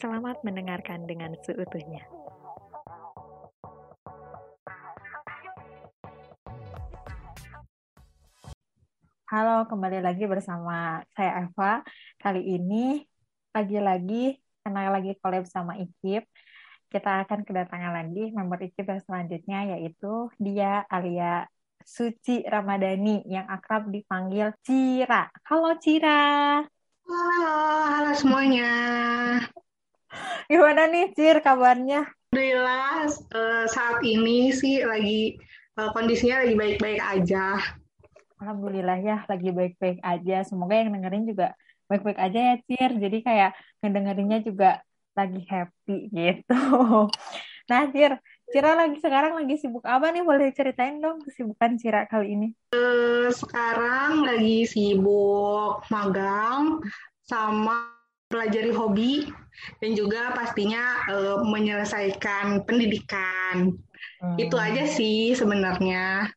Selamat mendengarkan dengan seutuhnya. Halo, kembali lagi bersama saya Eva. Kali ini lagi-lagi karena lagi collab sama Ikip, kita akan kedatangan lagi member Ikip yang selanjutnya yaitu dia Alia Suci Ramadhani yang akrab dipanggil Cira. Halo Cira. Halo, halo semuanya. Gimana nih Cir kabarnya? Alhamdulillah uh, saat ini sih lagi uh, kondisinya lagi baik-baik aja. Alhamdulillah ya lagi baik-baik aja. Semoga yang dengerin juga baik-baik aja ya Cir. Jadi kayak ngedengerinnya juga lagi happy gitu. Nah Cir, Cira lagi sekarang lagi sibuk apa nih? Boleh ceritain dong kesibukan Cira kali ini. Uh, sekarang lagi sibuk magang sama pelajari hobi dan juga pastinya uh, menyelesaikan pendidikan. Hmm. Itu aja sih sebenarnya.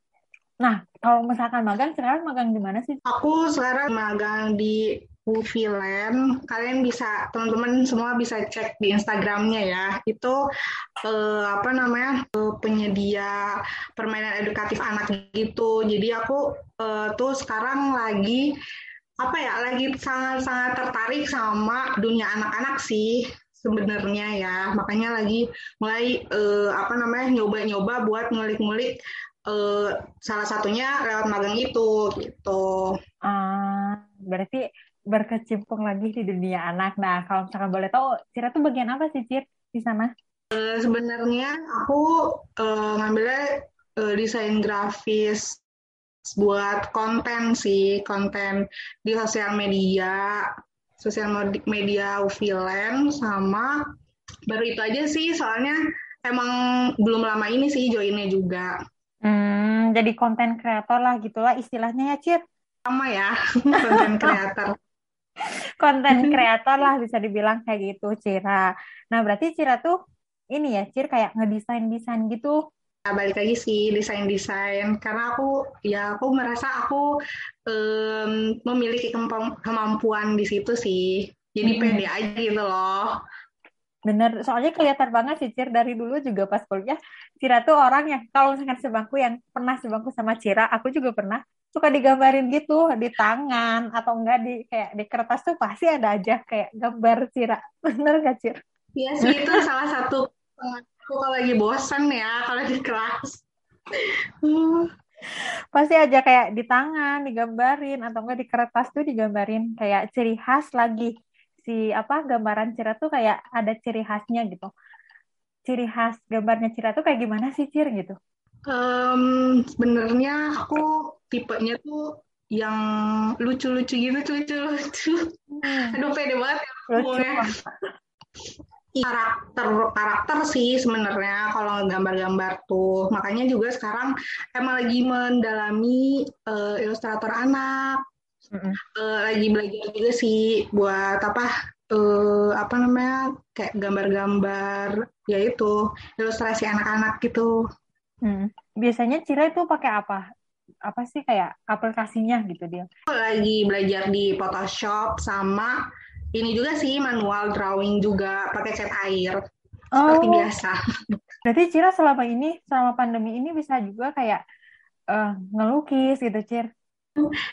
Nah, kalau misalkan magang, sekarang magang di mana sih? Aku sekarang magang di Uviland, kalian bisa teman-teman semua bisa cek di Instagramnya ya. Itu eh, apa namanya eh, penyedia permainan edukatif anak gitu. Jadi aku eh, tuh sekarang lagi apa ya lagi sangat-sangat tertarik sama dunia anak-anak sih sebenarnya ya. Makanya lagi mulai eh, apa namanya nyoba-nyoba buat ngulik-ngulik eh, salah satunya lewat magang itu gitu. Uh, berarti berkecimpung lagi di dunia anak. Nah, kalau misalkan boleh tahu, Cira tuh bagian apa sih, Cir, di sana? Uh, sebenarnya aku uh, ngambilnya uh, desain grafis buat konten sih, konten di sosial media, sosial media Uviland sama baru itu aja sih, soalnya emang belum lama ini sih joinnya juga. Hmm, jadi konten kreator lah gitulah istilahnya ya, Cir? Sama ya, konten kreator konten kreator lah bisa dibilang kayak gitu Cira. Nah berarti Cira tuh ini ya Cir kayak ngedesain desain gitu. Balik lagi sih desain desain karena aku ya aku merasa aku um, memiliki kemampuan di situ sih. Jadi hmm. pede aja gitu loh. Bener, soalnya kelihatan banget sih Cir dari dulu juga pas kuliah Cira tuh orang yang kalau misalkan sebangku yang pernah sebangku sama Cira, aku juga pernah suka digambarin gitu di tangan atau enggak di kayak di kertas tuh pasti ada aja kayak gambar Cira. Bener gak Cir? Iya sih itu salah satu aku kalau lagi bosan ya kalau di kelas. pasti aja kayak di tangan digambarin atau enggak di kertas tuh digambarin kayak ciri khas lagi si apa gambaran Cira tuh kayak ada ciri khasnya gitu. Ciri khas gambarnya Cira tuh kayak gimana sih Cir gitu? Um, sebenarnya aku tipenya tuh yang lucu-lucu gitu, lucu-lucu. Hmm. Aduh, pede banget ya lucu. Karakter karakter sih sebenarnya kalau gambar-gambar tuh makanya juga sekarang emang lagi mendalami uh, ilustrator anak mm-hmm. uh, lagi belajar juga sih buat apa uh, apa namanya kayak gambar-gambar ya itu ilustrasi anak-anak gitu Hmm. Biasanya Cira itu pakai apa? Apa sih kayak aplikasinya gitu dia? Lagi belajar di Photoshop sama ini juga sih manual drawing juga pakai cat air oh. seperti biasa. Berarti Cira selama ini selama pandemi ini bisa juga kayak uh, ngelukis gitu Cir?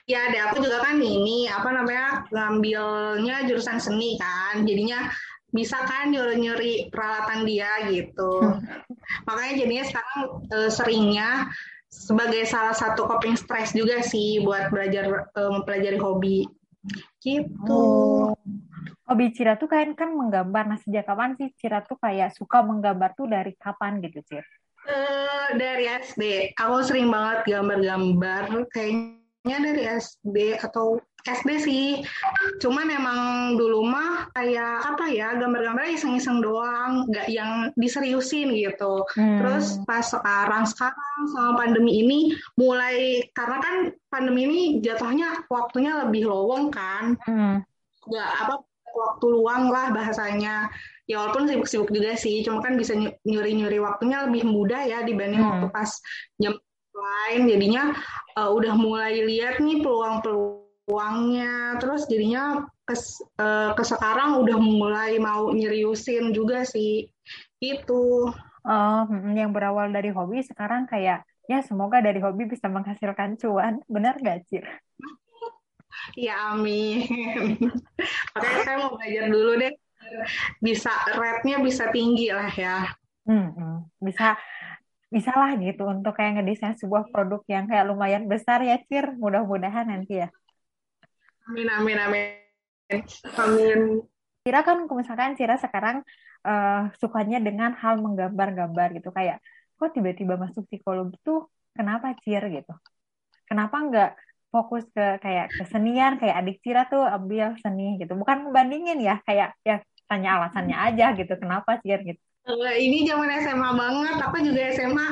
Ya, ada aku juga kan ini apa namanya ngambilnya jurusan seni kan, jadinya bisa kan nyuri-nyuri peralatan dia gitu. Makanya jadinya sekarang e, seringnya sebagai salah satu coping stress juga sih buat belajar e, mempelajari hobi. Gitu. Oh. Hobi Cira tuh kan kan menggambar. Nah, sejak kapan sih Cira tuh kayak suka menggambar tuh dari kapan gitu, Cir? Uh, dari SD. Aku sering banget gambar-gambar. Kayaknya dari SD atau SD sih. Cuman emang dulu mah kayak apa ya gambar-gambar iseng-iseng doang, nggak yang diseriusin gitu. Hmm. Terus pas sekarang sekarang sama pandemi ini mulai karena kan pandemi ini jatuhnya waktunya lebih lowong kan, hmm. nggak apa waktu luang lah bahasanya. Ya walaupun sibuk-sibuk juga sih, cuma kan bisa nyuri-nyuri waktunya lebih mudah ya dibanding hmm. waktu pas jam lain. Jadinya uh, udah mulai lihat nih peluang-peluang uangnya terus jadinya ke, uh, ke sekarang udah mulai mau nyeriusin juga sih itu oh yang berawal dari hobi sekarang kayak ya semoga dari hobi bisa menghasilkan cuan benar gak Cir? Ya amin. Makanya saya mau belajar dulu deh. Bisa rate-nya bisa tinggi lah ya. Hmm, hmm. bisa bisa lah gitu untuk kayak ngedesain sebuah produk yang kayak lumayan besar ya Cir. Mudah-mudahan nanti ya. Amin amin amin. Amin. Cira kan misalkan Cira sekarang uh, sukanya dengan hal menggambar-gambar gitu kayak kok tiba-tiba masuk psikologi tuh kenapa Cir gitu? Kenapa nggak fokus ke kayak kesenian kayak adik Cira tuh ambil seni gitu. Bukan membandingin ya kayak ya tanya alasannya aja gitu. Kenapa Cir gitu. Ini zaman SMA banget aku juga SMA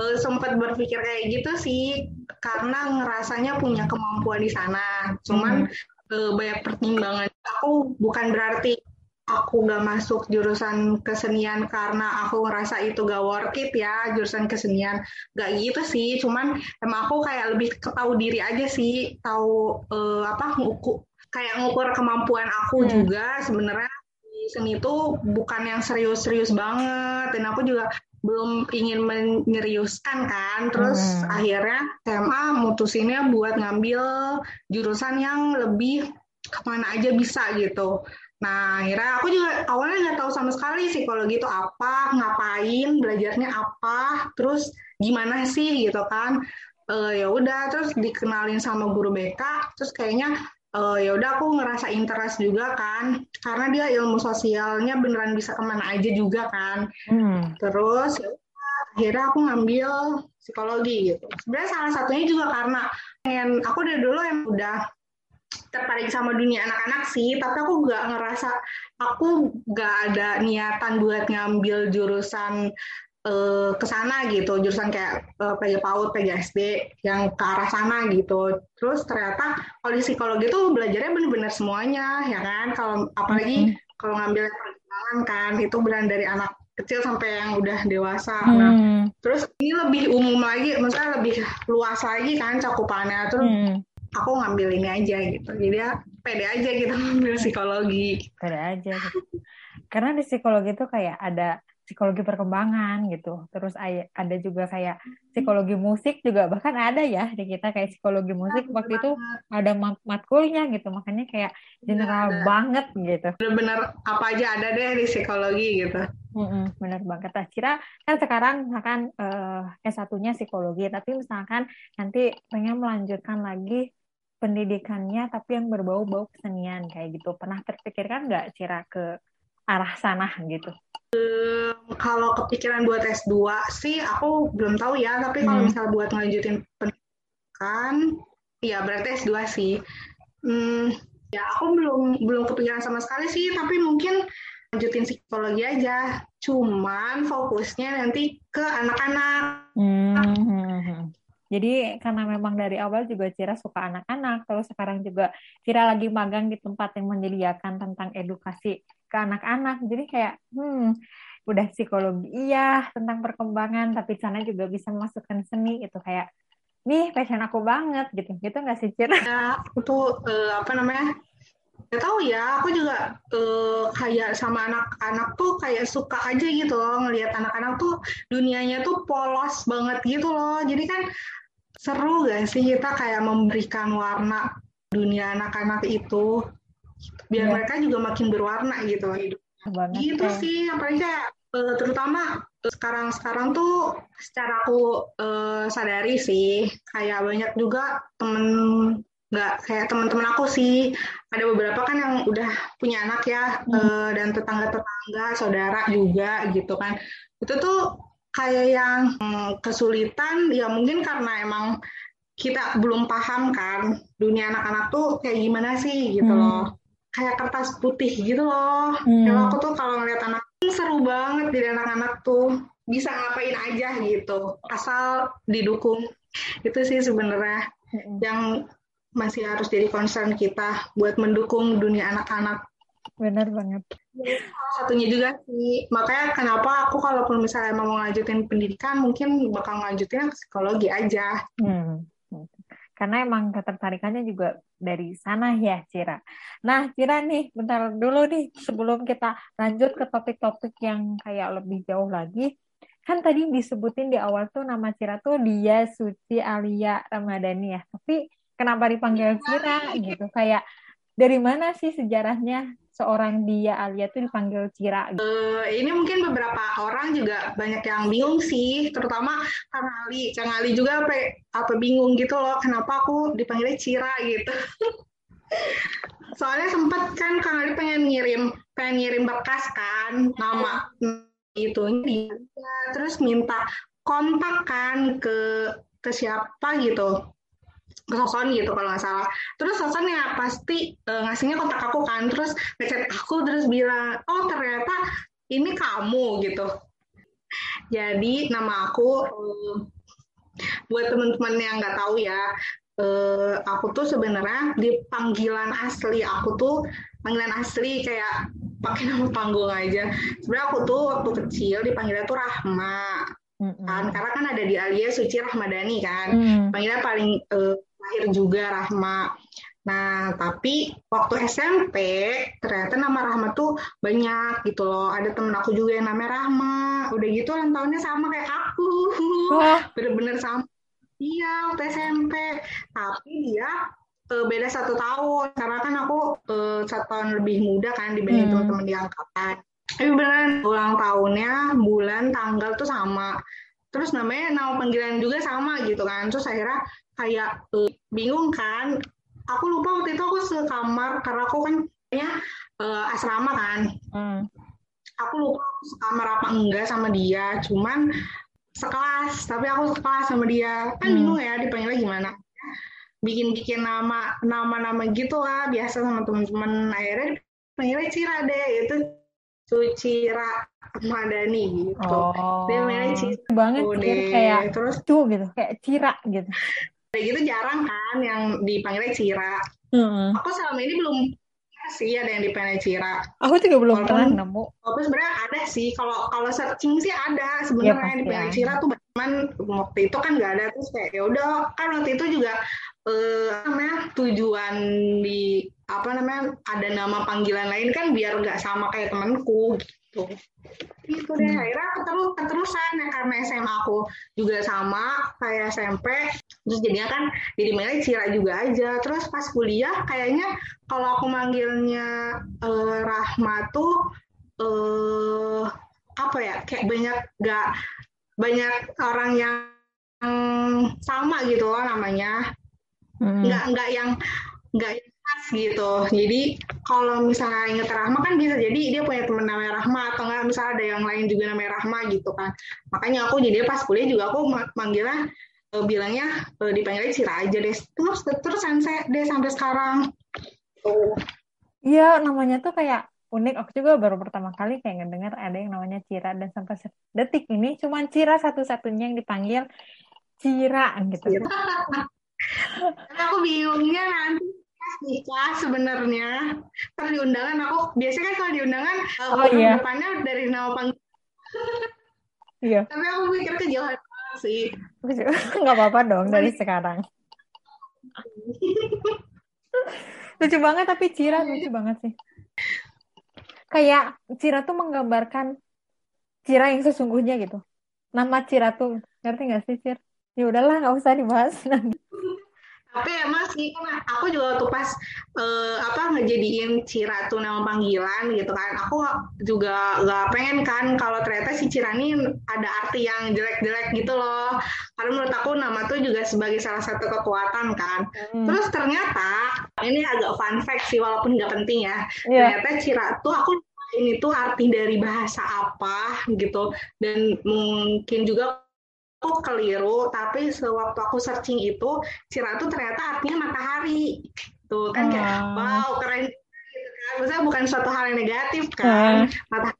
uh, sempat berpikir kayak gitu sih karena ngerasanya punya kemampuan di sana. Cuman hmm. uh, banyak pertimbangan. Aku bukan berarti aku gak masuk jurusan kesenian karena aku ngerasa itu gak worth it ya jurusan kesenian gak gitu sih cuman emang aku kayak lebih tahu diri aja sih tahu uh, apa ngukur kayak ngukur kemampuan aku hmm. juga sebenarnya di seni itu bukan yang serius-serius banget dan aku juga belum ingin menyeriuskan kan terus hmm. akhirnya SMA mutusinnya buat ngambil jurusan yang lebih ke mana aja bisa gitu Nah, akhirnya aku juga awalnya nggak tahu sama sekali psikologi itu apa, ngapain, belajarnya apa, terus gimana sih gitu kan. Uh, ya udah, terus dikenalin sama guru BK, terus kayaknya uh, ya udah aku ngerasa interest juga kan, karena dia ilmu sosialnya beneran bisa ke mana aja juga kan. Hmm. Terus ya akhirnya aku ngambil psikologi gitu. Sebenarnya salah satunya juga karena pengen aku dari dulu yang udah tertarik sama dunia anak-anak sih, tapi aku nggak ngerasa aku nggak ada niatan buat ngambil jurusan uh, ke sana gitu, jurusan kayak uh, PG PAUD, PG SD yang ke arah sana gitu. Terus ternyata kalau di psikologi itu belajarnya bener-bener semuanya, ya kan? Kalau apalagi mm -hmm. kalau ngambil perkembangan kan, itu benar dari anak kecil sampai yang udah dewasa. Mm. Nah, terus ini lebih umum lagi, maksudnya lebih luas lagi kan cakupannya. Terus mm aku ngambil ini aja gitu. Jadi ya pede aja gitu ngambil psikologi. Pede aja gitu. karena di psikologi itu kayak ada psikologi perkembangan gitu. Terus ada juga kayak psikologi musik juga. Bahkan ada ya di kita kayak psikologi musik. Nah, waktu itu ada mat matkulnya gitu. Makanya kayak general banget gitu. Bener-bener apa aja ada deh di psikologi gitu. Mm-mm, benar banget. Nah, kira kan sekarang misalkan uh, S1-nya psikologi, tapi misalkan nanti pengen melanjutkan lagi pendidikannya tapi yang berbau-bau kesenian kayak gitu. Pernah terpikirkan nggak Cira ke arah sana gitu? Um, kalau kepikiran buat S2 sih aku belum tahu ya, tapi kalau hmm. misal buat ngelanjutin pendidikan, ya berarti S2 sih. Hmm, ya aku belum belum kepikiran sama sekali sih, tapi mungkin lanjutin psikologi aja. Cuman fokusnya nanti ke anak-anak. Hmm. Jadi karena memang dari awal juga Cira suka anak-anak, terus sekarang juga Cira lagi magang di tempat yang menyediakan tentang edukasi ke anak-anak. Jadi kayak, hmm, udah psikologi iya tentang perkembangan, tapi sana juga bisa memasukkan seni itu kayak, nih passion aku banget gitu. Gitu nggak sih Cira? Ya, itu uh, apa namanya? Gak tahu ya, aku juga uh, kayak sama anak-anak tuh kayak suka aja gitu loh ngelihat anak-anak tuh dunianya tuh polos banget gitu loh. Jadi kan seru gak sih kita kayak memberikan warna dunia anak-anak itu biar ya. mereka juga makin berwarna gitu hidup gitu ya. sih apalagi kayak uh, terutama sekarang-sekarang tuh secara aku uh, sadari sih kayak banyak juga temen nggak kayak teman-teman aku sih ada beberapa kan yang udah punya anak ya hmm. dan tetangga-tetangga saudara juga gitu kan itu tuh kayak yang kesulitan ya mungkin karena emang kita belum paham kan dunia anak-anak tuh kayak gimana sih gitu hmm. loh kayak kertas putih gitu loh hmm. kalau aku tuh kalau ngeliat anak seru banget jadi anak-anak tuh bisa ngapain aja gitu asal didukung itu sih sebenarnya hmm. yang masih harus jadi concern kita buat mendukung dunia anak-anak benar banget satunya juga sih. Makanya kenapa aku kalau misalnya mau ngajutin pendidikan mungkin bakal ngajutin psikologi aja. Hmm. karena emang ketertarikannya juga dari sana ya Cira. Nah Cira nih bentar dulu nih sebelum kita lanjut ke topik-topik yang kayak lebih jauh lagi. Kan tadi disebutin di awal tuh nama Cira tuh dia Suci Alia Ramadhani ya. Tapi kenapa dipanggil Cira gitu? Kayak dari mana sih sejarahnya seorang dia Alia tuh dipanggil Cira? Uh, ini mungkin beberapa orang juga banyak yang bingung sih, terutama Kang Ali. Kang Ali juga apa, apa bingung gitu loh, kenapa aku dipanggilnya Cira gitu. Soalnya sempat kan Kang Ali pengen ngirim, pengen ngirim berkas kan, nama itu, terus minta kontak kan ke ke siapa gitu Soson gitu kalau nggak salah. Terus Soson ya pasti uh, ngasihnya kontak aku kan, terus ngechat aku terus bilang, oh ternyata ini kamu gitu. Jadi nama aku uh, buat teman-teman yang nggak tahu ya, uh, aku tuh sebenarnya di panggilan asli aku tuh panggilan asli kayak pakai nama panggung aja. Sebenarnya aku tuh waktu kecil dipanggilnya tuh Rahma. Mm -hmm. kan karena kan ada di Alia Suci Rahmadani kan mm. panggilan paling uh, lahir juga Rahma. Nah, tapi waktu SMP ternyata nama Rahma tuh banyak gitu loh. Ada temen aku juga yang namanya Rahma. Udah gitu ulang tahunnya sama kayak aku. Bener-bener sama. Iya, waktu SMP. Tapi dia uh, beda satu tahun. Karena kan aku uh, satu tahun lebih muda kan dibanding hmm. teman-teman di angkatan. Tapi beneran ulang tahunnya, bulan, tanggal tuh sama. Terus namanya nama panggilan juga sama gitu kan. Terus akhirnya kayak uh, bingung kan aku lupa waktu itu aku sekamar karena aku kan kayaknya uh, asrama kan hmm. aku lupa aku sekamar apa enggak sama dia cuman sekelas tapi aku sekelas sama dia kan hmm. bingung ya dipanggilnya gimana bikin-bikin nama nama-nama gitu lah biasa sama teman-teman akhirnya dipanggilnya Cira deh itu Sucira Madani gitu. Oh. Dia namanya Cira. Banget oh, kayak terus tuh gitu, kayak Cira gitu kayak gitu jarang kan yang dipanggilnya Cira. Hmm. Aku selama ini belum sih ada yang dipanggil Cira. Aku juga belum Walaupun, pernah nemu. Walaupun sebenarnya ada sih. Kalau kalau searching sih ada sebenarnya ya, yang dipanggil Cira tuh cuman waktu itu kan nggak ada terus kayak ya udah kan waktu itu juga eh, namanya tujuan di apa namanya ada nama panggilan lain kan biar nggak sama kayak temanku gitu itu deh hmm. akhirnya keterus keterusan ya karena SMA aku juga sama kayak SMP terus jadinya kan jadi manggil Cira juga aja terus pas kuliah kayaknya kalau aku manggilnya uh, Rahma tuh uh, apa ya kayak banyak gak banyak orang yang sama gitu loh namanya hmm. nggak nggak yang nggak khas gitu. Jadi kalau misalnya inget Rahma kan bisa jadi dia punya teman namanya Rahma atau enggak misalnya ada yang lain juga namanya Rahma gitu kan. Makanya aku jadi pas kuliah juga aku manggilnya uh, bilangnya uh, dipanggilnya Cira aja deh. Terus terus sampai deh sampai sekarang. Oh. Iya, namanya tuh kayak unik. Aku juga baru pertama kali kayak ngedengar ada yang namanya Cira dan sampai detik ini cuma Cira satu-satunya yang dipanggil Cira gitu. Cira. aku bingungnya nanti nikah sebenarnya terus di undangan aku biasanya kan kalau di undangan uh, oh, iya. depannya dari nama panggilan iya tapi aku mikir kejauhan sih. Nggak apa-apa dong dari sekarang. Lucu banget tapi Cira lucu banget sih. Kayak Cira tuh menggambarkan Cira yang sesungguhnya gitu. Nama Cira tuh ngerti nggak sih Cir? Ya udahlah nggak usah dibahas nanti tapi emang sih aku juga tuh pas uh, apa ngejadiin Cira tuh nama panggilan gitu kan aku juga nggak pengen kan kalau ternyata si Cira ini ada arti yang jelek-jelek gitu loh karena menurut aku nama tuh juga sebagai salah satu kekuatan kan hmm. terus ternyata ini agak fun fact sih walaupun nggak penting ya yeah. ternyata Cira tuh aku ini tuh arti dari bahasa apa gitu dan mungkin juga aku keliru tapi sewaktu aku searching itu Ciratu ternyata artinya matahari. Tuh kan kayak ah. wow keren gitu maksudnya bukan suatu hal yang negatif kan? Uh. matahari.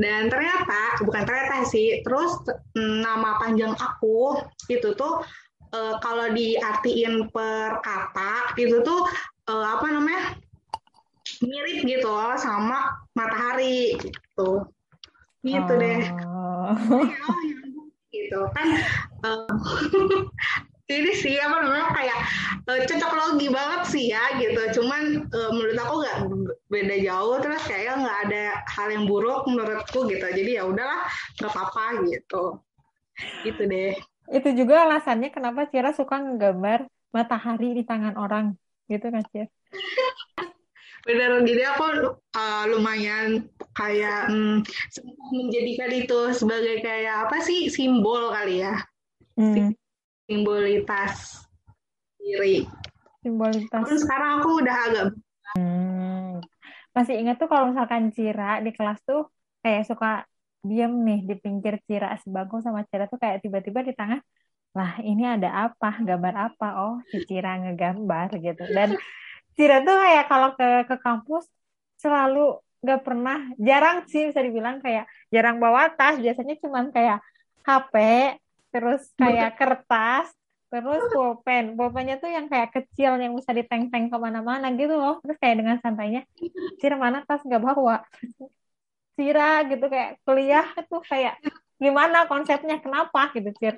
Dan ternyata bukan ternyata sih terus mm, nama panjang aku itu tuh uh, kalau diartiin per kata itu tuh uh, apa namanya mirip gitu loh sama matahari gitu. Gitu oh. deh iya, oh, ya gitu. Kan uh, ini sih apa namanya kayak uh, cocok logi banget sih ya gitu. Cuman uh, menurut aku nggak beda jauh. Terus kayak nggak ada hal yang buruk menurutku gitu. Jadi ya udahlah nggak apa-apa gitu. Gitu deh. Itu juga alasannya kenapa Cira suka nggambar matahari di tangan orang. Gitu kan Cira benar jadi aku uh, lumayan kayak hmm, menjadikan itu sebagai kayak apa sih simbol kali ya hmm simbolitas diri. Simbolitas. Terus sekarang aku udah agak hmm. masih ingat tuh kalau misalkan Cira di kelas tuh kayak suka diam nih di pinggir Cira sebangku sama Cira tuh kayak tiba-tiba di tengah lah ini ada apa gambar apa oh si Cira ngegambar gitu dan Cira tuh kayak kalau ke ke kampus selalu nggak pernah jarang sih bisa dibilang kayak jarang bawa tas biasanya cuman kayak HP terus kayak kertas terus pulpen. Pulpennya tuh yang kayak kecil yang bisa diteng-teng ke mana-mana gitu loh. Terus kayak dengan santainya Cira mana tas nggak bawa? Cira gitu kayak kuliah tuh kayak gimana konsepnya? Kenapa? Gitu Cir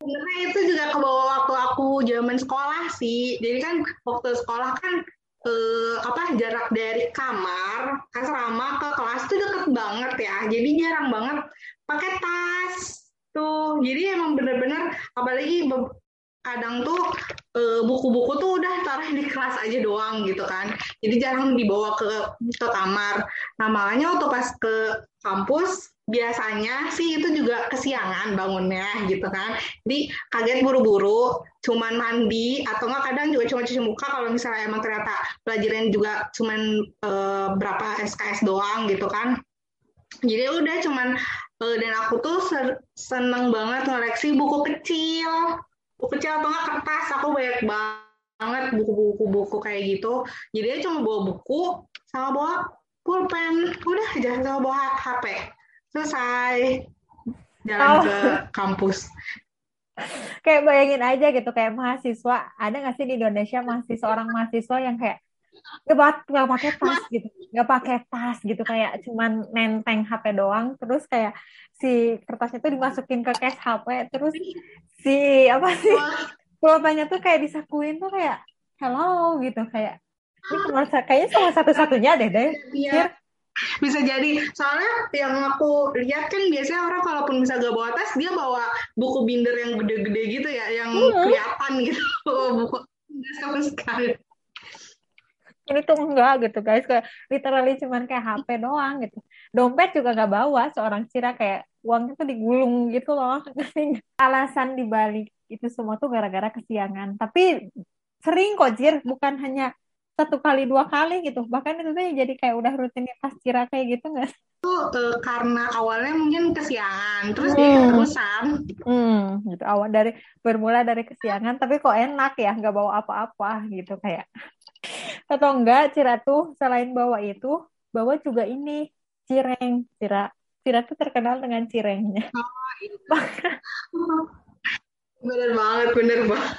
sebenarnya itu juga ke bawah waktu aku zaman sekolah sih. Jadi kan waktu sekolah kan eh, apa jarak dari kamar asrama ke kelas tuh deket banget ya. Jadi jarang banget pakai tas. Tuh jadi emang bener-bener apalagi kadang tuh eh, buku-buku tuh udah taruh di kelas aja doang gitu kan. Jadi jarang dibawa ke ke kamar. Nah makanya waktu pas ke kampus biasanya sih itu juga kesiangan bangunnya gitu kan. Jadi kaget buru-buru cuman mandi atau nggak kadang juga cuma cuci muka kalau misalnya emang ternyata pelajaran juga cuman uh, berapa SKS doang gitu kan. Jadi udah cuman uh, dan aku tuh seneng banget ngoleksi buku kecil. Buku kecil atau nggak kertas. Aku banyak banget buku-buku buku kayak gitu. Jadi cuma bawa buku sama bawa pulpen. Udah aja sama bawa HP selesai. Jalan oh. ke kampus kayak bayangin aja gitu kayak mahasiswa ada nggak sih di Indonesia mahasiswa orang mahasiswa yang kayak nggak nggak pakai tas gitu nggak pakai tas gitu kayak cuman nenteng HP doang terus kayak si kertasnya tuh dimasukin ke case HP terus si apa sih pulpennya tuh kayak disakuin tuh kayak hello gitu kayak ini cuma kayaknya cuma satu-satunya deh deh. Bisa jadi. Soalnya yang aku lihat kan biasanya orang kalaupun bisa gak bawa tas dia bawa buku binder yang gede-gede gitu ya yang hmm. kelihatan gitu. Buku sama sekali. Ini tuh enggak gitu guys. Kayak literally cuman kayak HP doang gitu. Dompet juga gak bawa. Seorang Cira kayak uangnya tuh digulung gitu loh. Alasan dibalik itu semua tuh gara-gara kesiangan. Tapi sering kok Cir bukan hanya satu kali dua kali gitu. Bahkan itu tuh jadi kayak udah rutinitas Cira kayak gitu nggak itu uh, karena awalnya mungkin kesiangan terus hmm. dia keterusan hmm, gitu. Awal dari bermula dari kesiangan tapi kok enak ya nggak bawa apa-apa gitu kayak. Atau enggak Cira tuh selain bawa itu bawa juga ini cireng. Cira Cira tuh terkenal dengan cirengnya. Oh, iya. bener banget bener banget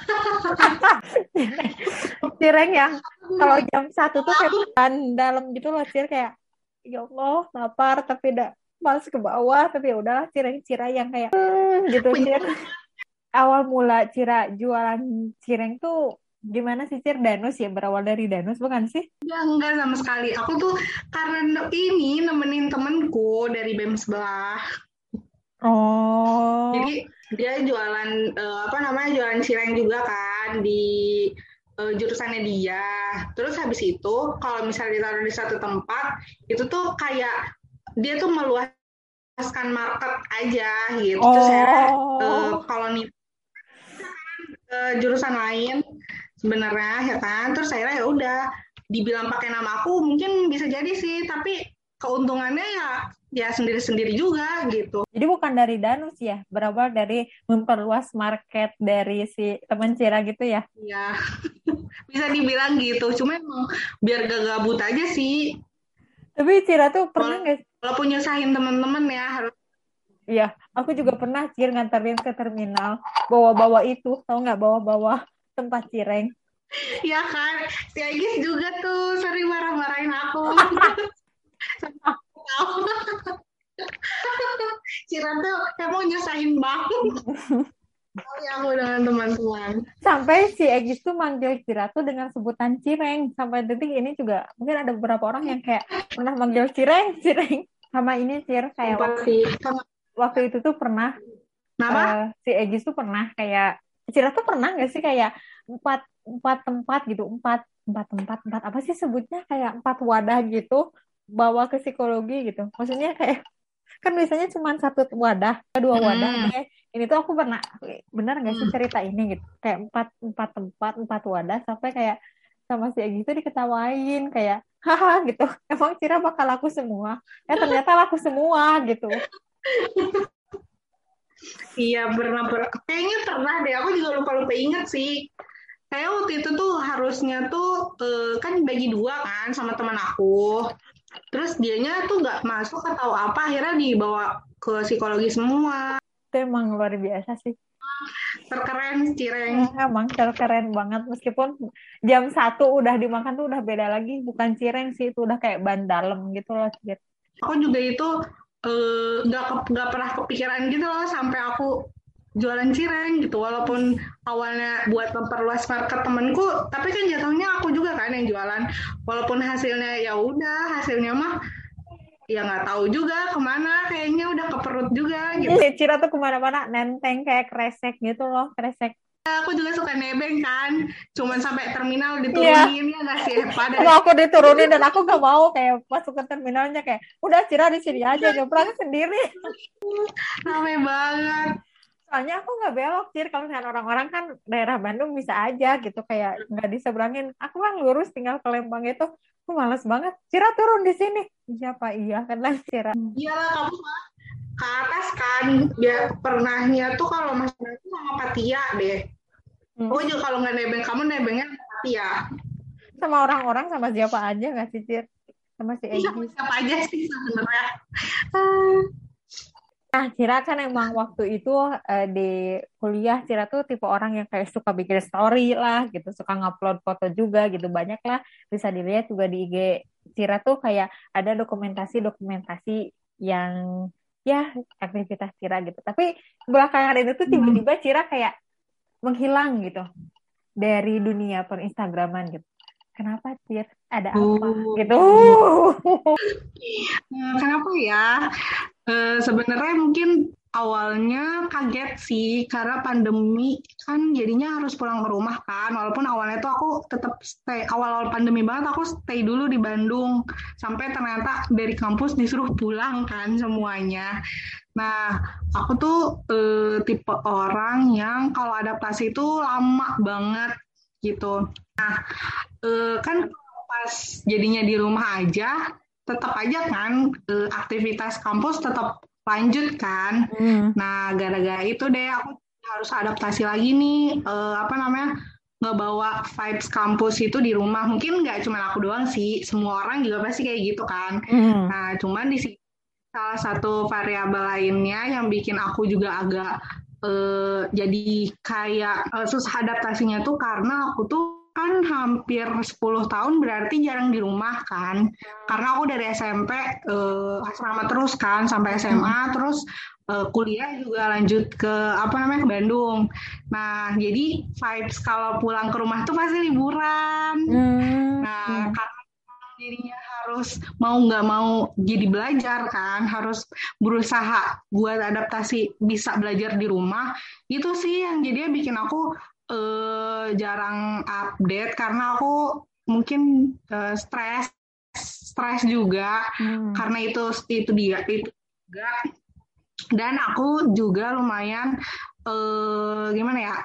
cireng yang kalau jam satu tuh kayak makan dalam gitu loh Cir kayak ya Allah lapar tapi udah males ke bawah tapi ya udahlah cireng Cira yang kayak hmm, gitu Cir awal mula Cira jualan cireng tuh gimana sih Cir Danus ya berawal dari Danus bukan sih? Ya enggak sama sekali. Aku tuh karena ini nemenin temenku dari BEM sebelah. Oh. Jadi dia jualan uh, apa namanya jualan cireng juga kan di uh, jurusannya dia. Terus habis itu kalau misalnya ditaruh di satu tempat itu tuh kayak dia tuh meluaskan market aja gitu. Oh. Terus saya uh, kalau nih uh, jurusan lain sebenarnya ya kan terus saya ya udah dibilang pakai nama aku mungkin bisa jadi sih tapi keuntungannya ya ya sendiri-sendiri juga gitu. Jadi bukan dari Danus ya, berawal dari memperluas market dari si teman Cira gitu ya? Iya, bisa dibilang gitu. Cuma emang biar gak gabut aja sih. Tapi Cira tuh pernah nggak? Walaupun nyusahin teman-teman ya harus. Iya, aku juga pernah Cir nganterin ke terminal, bawa-bawa itu, tau nggak bawa-bawa tempat cireng. Ya kan, si Agis juga tuh sering marah-marahin aku. Ciran tuh emang nyusahin banget. sekali aku dengan teman-teman. Sampai si Egis tuh manggil Cira tuh dengan sebutan Cireng. Sampai detik ini juga mungkin ada beberapa orang yang kayak pernah manggil Cireng, Cireng. Sama ini Cir kayak waktu, waktu itu tuh pernah Uh, si Egis tuh pernah kayak Cira tuh pernah gak sih kayak empat empat tempat gitu empat empat tempat empat apa sih sebutnya kayak empat wadah gitu bawa ke psikologi gitu maksudnya kayak kan biasanya cuma satu wadah dua wadah hmm. ini tuh aku pernah benar nggak sih hmm. cerita ini gitu kayak empat empat tempat empat wadah sampai kayak sama si Egi itu diketawain kayak haha gitu emang Cira bakal laku semua ya ternyata laku semua gitu Iya pernah, pernah kayaknya pernah deh. Aku juga lupa lupa inget sih. Kayak waktu itu tuh harusnya tuh uh, kan bagi dua kan sama teman aku. Terus dianya tuh nggak masuk atau apa akhirnya dibawa ke psikologi semua. Itu emang luar biasa sih. Terkeren Cireng. Ya, emang terkeren banget meskipun jam satu udah dimakan tuh udah beda lagi. Bukan Cireng sih itu udah kayak ban dalam gitu loh. Aku juga itu Eh, nggak uh, nggak pernah kepikiran gitu loh sampai aku jualan cireng gitu walaupun awalnya buat memperluas market temenku tapi kan jatuhnya aku juga kan yang jualan. Walaupun hasilnya ya udah hasilnya mah ya nggak tahu juga ke mana kayaknya udah ke perut juga gitu. Cira tuh ke mana-mana nenteng kayak kresek gitu loh kresek. Aku juga suka nebeng kan cuman sampai terminal diturunin yeah. ya nggak sih? Pada aku diturunin dan aku gak mau kayak masuk ke terminalnya kayak udah Cira di sini aja nyebrang sendiri. Rame banget soalnya aku nggak belok Cir. Kalau misalnya orang-orang kan daerah Bandung bisa aja gitu kayak nggak diseberangin. Aku kan lurus tinggal ke Lembang itu. Aku males banget. Cira turun di sini. Iya pak. Iya kan lah Cira? Iyalah kamu ke atas kan. Dia pernahnya tuh kalau mas itu sama Patia deh. Hmm. oh juga kalau nggak nebeng kamu nebengnya Patia. Sama orang-orang sama siapa aja nggak sih Cir? Sama si Egi sama siapa aja sih sebenarnya Nah, Cira kan emang waktu itu uh, di kuliah Cira tuh tipe orang yang kayak suka bikin story lah gitu, suka ngupload foto juga gitu banyak lah bisa dilihat juga di IG Cira tuh kayak ada dokumentasi-dokumentasi yang ya aktivitas Cira gitu. Tapi belakangan itu tuh tiba-tiba Cira kayak menghilang gitu dari dunia per Instagraman gitu. Kenapa Cir ada apa? Oh. gitu. Nah, kenapa ya uh, sebenarnya mungkin awalnya kaget sih karena pandemi kan jadinya harus pulang ke rumah kan. Walaupun awalnya tuh aku tetap stay awal-awal pandemi banget aku stay dulu di Bandung. Sampai ternyata dari kampus disuruh pulang kan semuanya. Nah aku tuh eh, tipe orang yang kalau adaptasi itu lama banget gitu. Nah eh, kan pas jadinya di rumah aja tetap aja kan eh, aktivitas kampus tetap lanjut kan. Hmm. Nah, gara-gara itu deh aku harus adaptasi lagi nih uh, apa namanya ngebawa vibes kampus itu di rumah. Mungkin nggak cuma aku doang sih, semua orang juga pasti kayak gitu kan. Hmm. Nah, cuman di sini salah satu variabel lainnya yang bikin aku juga agak uh, jadi kayak uh, susah adaptasinya tuh karena aku tuh kan hampir 10 tahun berarti jarang di rumah kan karena aku dari SMP uh, eh, asrama terus kan sampai SMA hmm. terus uh, kuliah juga lanjut ke apa namanya ke Bandung nah jadi vibes kalau pulang ke rumah tuh pasti liburan hmm. nah karena dirinya harus mau nggak mau jadi belajar kan harus berusaha buat adaptasi bisa belajar di rumah itu sih yang jadinya bikin aku uh, jarang update karena aku mungkin uh, stres stres juga hmm. karena itu itu dia itu juga dan aku juga lumayan uh, gimana ya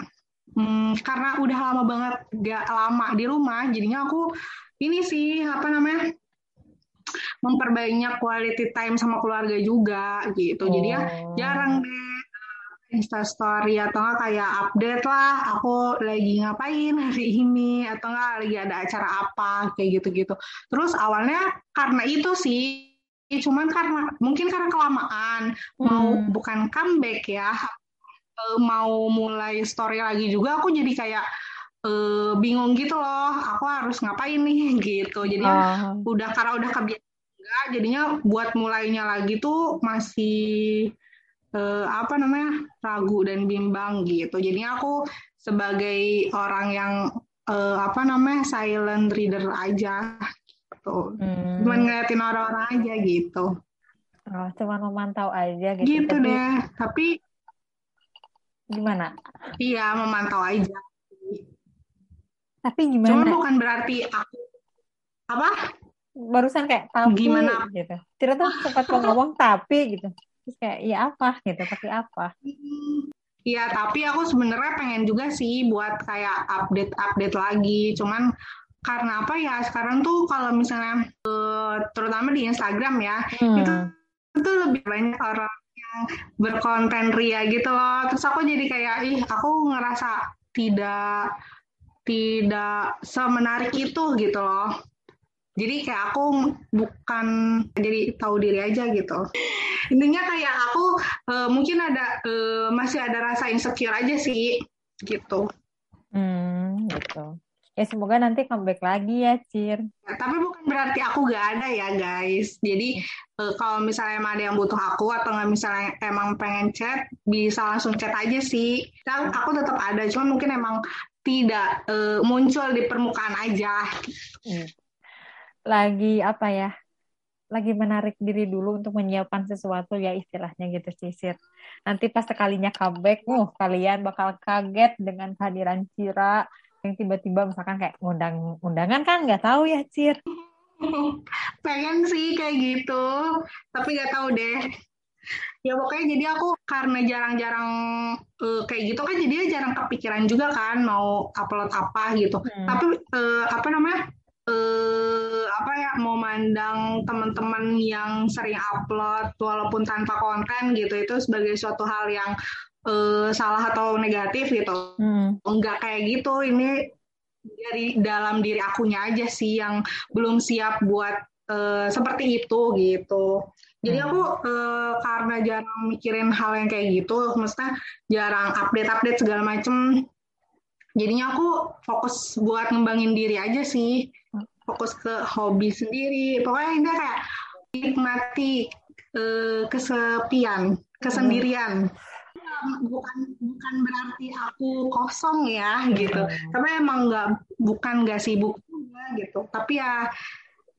hmm, karena udah lama banget gak lama di rumah jadinya aku ini sih apa namanya memperbanyak quality time sama keluarga juga gitu oh. jadi ya oh. jarang deh Insta story atau enggak kayak update lah aku lagi ngapain hari ini atau enggak lagi ada acara apa kayak gitu-gitu. Terus awalnya karena itu sih cuman karena mungkin karena kelamaan hmm. mau bukan comeback ya e, mau mulai story lagi juga aku jadi kayak uh, bingung gitu loh aku harus ngapain nih gitu jadinya uh. udah karena udah kebiasaan jadinya buat mulainya lagi tuh masih uh, apa namanya ragu dan bimbang gitu. Jadi aku sebagai orang yang uh, apa namanya silent reader aja gitu. Hmm. Cuman ngeliatin orang-orang aja gitu. Oh, cuma memantau aja gitu. Gitu tapi... deh. Tapi gimana? Iya, memantau aja. Tapi gimana? Cuma bukan berarti aku apa? Barusan kayak tapi gimana gitu. Tidak tuh sempat ngomong tapi gitu. Terus kayak iya apa gitu, tapi apa? Iya, tapi aku sebenarnya pengen juga sih buat kayak update-update lagi. Cuman karena apa ya sekarang tuh kalau misalnya uh, terutama di Instagram ya hmm. itu itu lebih banyak orang yang berkonten ria gitu loh. Terus aku jadi kayak ih aku ngerasa tidak tidak semenarik itu gitu loh. Jadi kayak aku bukan jadi tahu diri aja gitu. Intinya kayak aku uh, mungkin ada uh, masih ada rasa insecure aja sih gitu. Hmm, gitu. Ya semoga nanti comeback lagi ya, Cir. Ya, tapi bukan berarti aku gak ada ya, guys. Jadi uh, kalau misalnya emang ada yang butuh aku atau nggak misalnya emang pengen chat, bisa langsung chat aja sih. Dan aku tetap ada, cuma mungkin emang tidak uh, muncul di permukaan aja. Hmm lagi apa ya lagi menarik diri dulu untuk menyiapkan sesuatu ya istilahnya gitu sisir nanti pas sekalinya comeback uh kalian bakal kaget dengan kehadiran Cira yang tiba-tiba misalkan kayak undang undangan kan? Nggak tahu ya Cir pengen sih kayak gitu tapi nggak tahu deh. Ya pokoknya jadi aku karena jarang-jarang uh, kayak gitu kan jadi jarang kepikiran juga kan mau upload apa gitu. Hmm. tapi uh, apa namanya eh, apa ya mau mandang teman-teman yang sering upload walaupun tanpa konten gitu itu sebagai suatu hal yang eh, salah atau negatif gitu. Hmm. enggak kayak gitu ini dari dalam diri akunya aja sih yang belum siap buat eh, seperti itu gitu. Jadi aku eh, karena jarang mikirin hal yang kayak gitu maksudnya jarang update-update segala macem jadinya aku fokus buat ngembangin diri aja sih fokus ke hobi sendiri. Pokoknya ini kayak nikmati uh, kesepian kesendirian. Bukan bukan berarti aku kosong ya gitu. Hmm. tapi emang nggak bukan nggak sibuk juga gitu. Tapi ya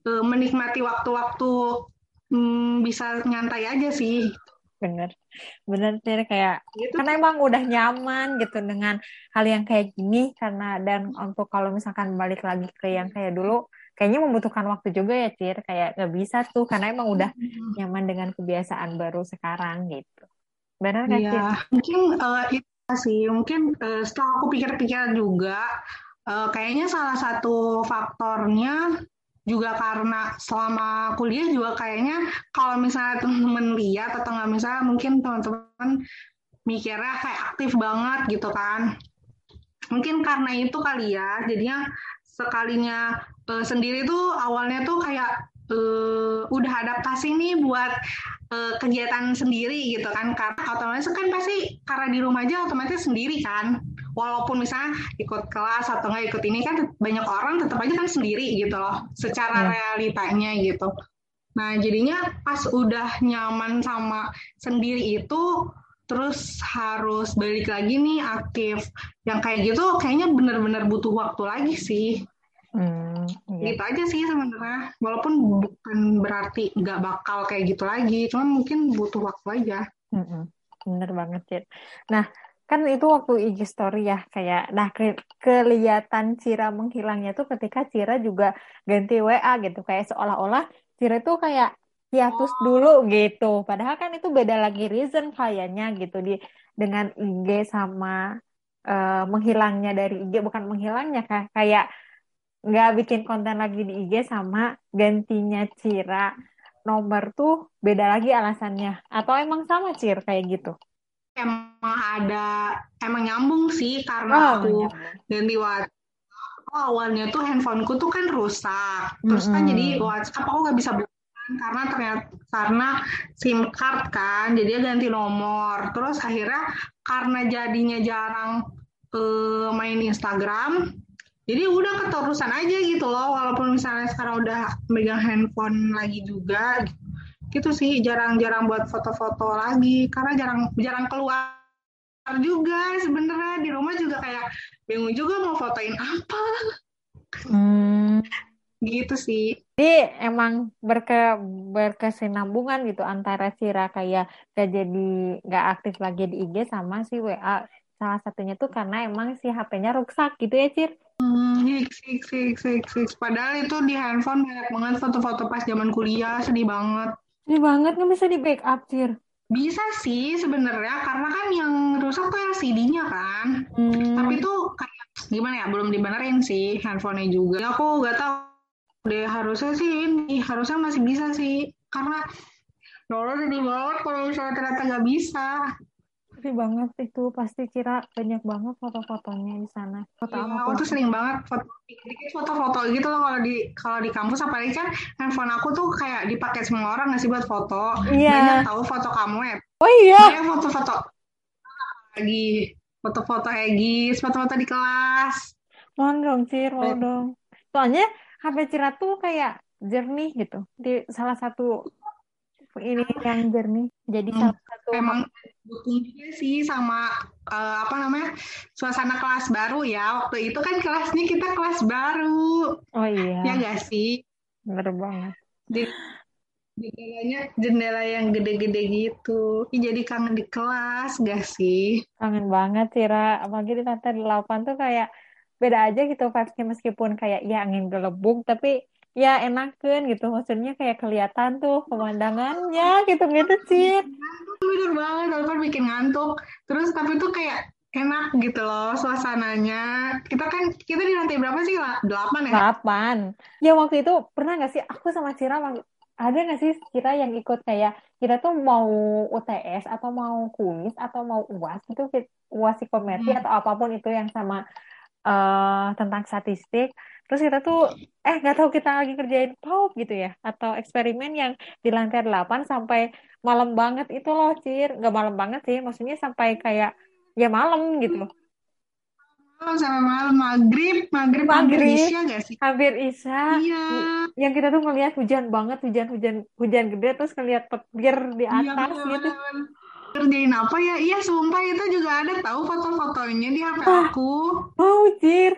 uh, menikmati waktu-waktu um, bisa nyantai aja sih. Bener. Bener sih kayak gitu. karena emang udah nyaman gitu dengan hal yang kayak gini karena dan untuk kalau misalkan balik lagi ke yang kayak dulu kayaknya membutuhkan waktu juga ya Cir. Kayak nggak bisa tuh karena emang udah nyaman dengan kebiasaan baru sekarang gitu. Benar nggak ya, Cir? mungkin uh, itu sih. Mungkin uh, setelah aku pikir-pikir juga uh, kayaknya salah satu faktornya juga karena selama kuliah juga kayaknya kalau misalnya teman-teman lihat atau nggak misalnya mungkin teman-teman mikirnya kayak aktif banget gitu kan. Mungkin karena itu kali ya jadinya sekalinya uh, sendiri tuh awalnya tuh kayak uh, udah adaptasi nih buat uh, kegiatan sendiri gitu kan. Karena otomatis kan pasti karena di rumah aja otomatis sendiri kan. Walaupun misalnya ikut kelas atau nggak ikut ini kan banyak orang tetap aja kan sendiri gitu loh secara yeah. realitanya gitu. Nah jadinya pas udah nyaman sama sendiri itu terus harus balik lagi nih aktif. Yang kayak gitu kayaknya bener-bener butuh waktu lagi sih. Hmm, iya. Gitu aja sih sebenarnya. Walaupun bukan berarti nggak bakal kayak gitu lagi, cuman mungkin butuh waktu aja. Hmm, bener banget, Cid. Nah, kan itu waktu IG story ya kayak nah ke kelihatan Cira menghilangnya tuh ketika Cira juga ganti WA gitu kayak seolah-olah Cira tuh kayak hiatus oh. dulu gitu padahal kan itu beda lagi reason kayaknya gitu di dengan IG sama uh, menghilangnya dari IG bukan menghilangnya kayak kayak nggak bikin konten lagi di IG sama gantinya Cira. Nomor tuh beda lagi alasannya. Atau emang sama Cir kayak gitu? Emang ada emang nyambung sih karena oh, aku nyambung. ganti WhatsApp oh, awalnya tuh handphoneku tuh kan rusak. Terus mm -hmm. kan jadi WhatsApp aku nggak bisa karena ternyata karena SIM card kan jadi ganti nomor. Terus akhirnya karena jadinya jarang uh, main Instagram jadi udah keterusan aja gitu loh walaupun misalnya sekarang udah megang handphone lagi juga gitu sih jarang-jarang buat foto-foto lagi karena jarang jarang keluar juga sebenarnya di rumah juga kayak bingung juga mau fotoin apa Hmm. gitu sih Jadi emang berke berkesinambungan gitu antara Cira kayak gak jadi gak aktif lagi di IG sama si WA. Salah satunya tuh karena emang si HP-nya rusak gitu ya, Cir. Hmm. Padahal itu di handphone banyak banget foto-foto pas zaman kuliah, sedih banget. Ini banget nggak bisa di backup, Cir. Bisa sih sebenarnya karena kan yang rusak tuh yang CD-nya kan. Hmm. Tapi tuh kayak gimana ya, belum dibenerin sih handphonenya juga. Ya, aku nggak tahu deh harusnya sih ini harusnya masih bisa sih karena Allah sedih banget kalau misalnya ternyata nggak bisa. Sedih banget itu pasti Cira banyak banget foto-fotonya di sana. Foto sama aku tuh sering banget foto foto-foto gitu loh kalau di kalau di kampus apalagi kan handphone aku tuh kayak dipakai semua orang nggak sih buat foto. Iya. Banyak tahu foto kamu ya. Oh iya. Banyak foto-foto lagi foto-foto Egis, foto-foto di kelas. Mau dong, Cir, mau dong. Soalnya HP Cira tuh kayak jernih gitu. Di salah satu ini yang jernih. Jadi Hmm, salah satu Emang dukung juga sih sama eh, apa namanya suasana kelas baru ya. Waktu itu kan kelasnya kita kelas baru, Oh ya iya, nggak sih? bener banget. Di- Jendelanya jendela yang gede-gede gitu. Ih, Jadi kangen di kelas gak sih? Kangen banget Cira. Apalagi di lantai 8 tuh kayak beda aja gitu vibes-nya meskipun kayak ya angin gelembung tapi ya enakan gitu. Maksudnya kayak kelihatan tuh pemandangannya gitu-gitu Cir. Bener banget, telepon bikin ngantuk. Terus tapi tuh kayak enak gitu loh suasananya. Kita kan, kita di lantai berapa sih? La- Delapan ya? Delapan. Ya waktu itu pernah nggak sih aku sama Cira ada nggak sih kita yang ikut kayak kita tuh mau UTS atau mau kuis atau mau UAS gitu UAS psikometri Hmm. atau apa pun itu yang sama eh tentang statistik. Terus kita tuh eh nggak tahu kita lagi kerjain PAUP gitu ya atau eksperimen yang di lantai 8 sampai malam banget itu loh Cir. Nggak malam banget sih, maksudnya sampai kayak ya malam gitu loh. Malam sampai malam maghrib, maghrib hampir Maghrib. isya gak sih? Hampir Isya. Iya, yang kita tuh ngelihat hujan banget hujan hujan hujan gede terus ngelihat petir di iya atas gitu bener-bener. Kerjain apa ya? Iya sumpah itu juga ada tahu foto-fotonya di HP Wah. aku. mau cir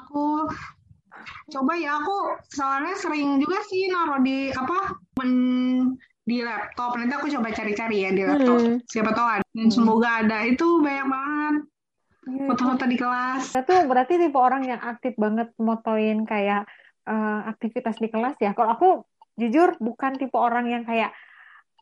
Aku coba ya aku soalnya sering juga sih naruh di apa men- di laptop. Nanti aku coba cari-cari ya di laptop. Hmm. Siapa tahu ada. Dan Hmm. semoga ada. Itu banyak banget Iya, foto-foto di kelas. tuh berarti tipe orang yang aktif banget motoin kayak eh, aktivitas di kelas ya kalau aku jujur bukan tipe orang yang kayak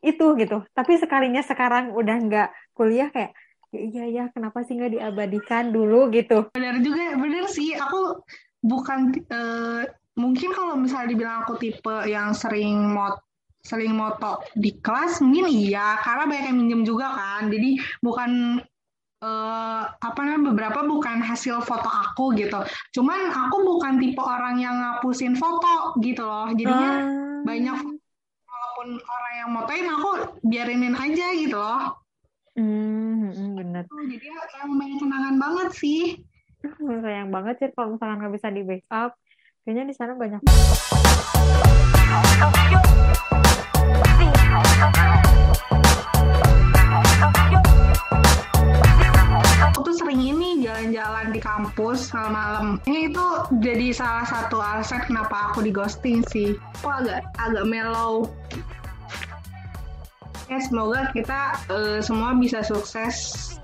itu gitu tapi sekalinya sekarang udah nggak kuliah kayak ya iya ya kenapa sih nggak diabadikan dulu gitu Bener juga, bener sih. Aku bukan eh, mungkin kalau misalnya dibilang aku tipe yang sering mot sering moto di kelas mungkin iya karena banyak yang minjem juga kan. Jadi bukan eh, apa namanya beberapa bukan hasil foto aku gitu. Cuman aku bukan tipe orang yang ngapusin foto gitu loh. Jadinya Ah. banyak walaupun yang motoin aku biarinin aja gitu loh. Hmm, hmm, bener Tuh, Jadi ya, emang banyak kenangan banget sih. sayang banget sih kalau misalkan nggak bisa di backup kayaknya di sana banyak Aku tuh sering ini jalan-jalan di kampus malam-malam. Ini itu jadi salah satu alasan kenapa aku di ghosting sih. Aku agak agak mellow. Ya semoga kita eh, semua bisa sukses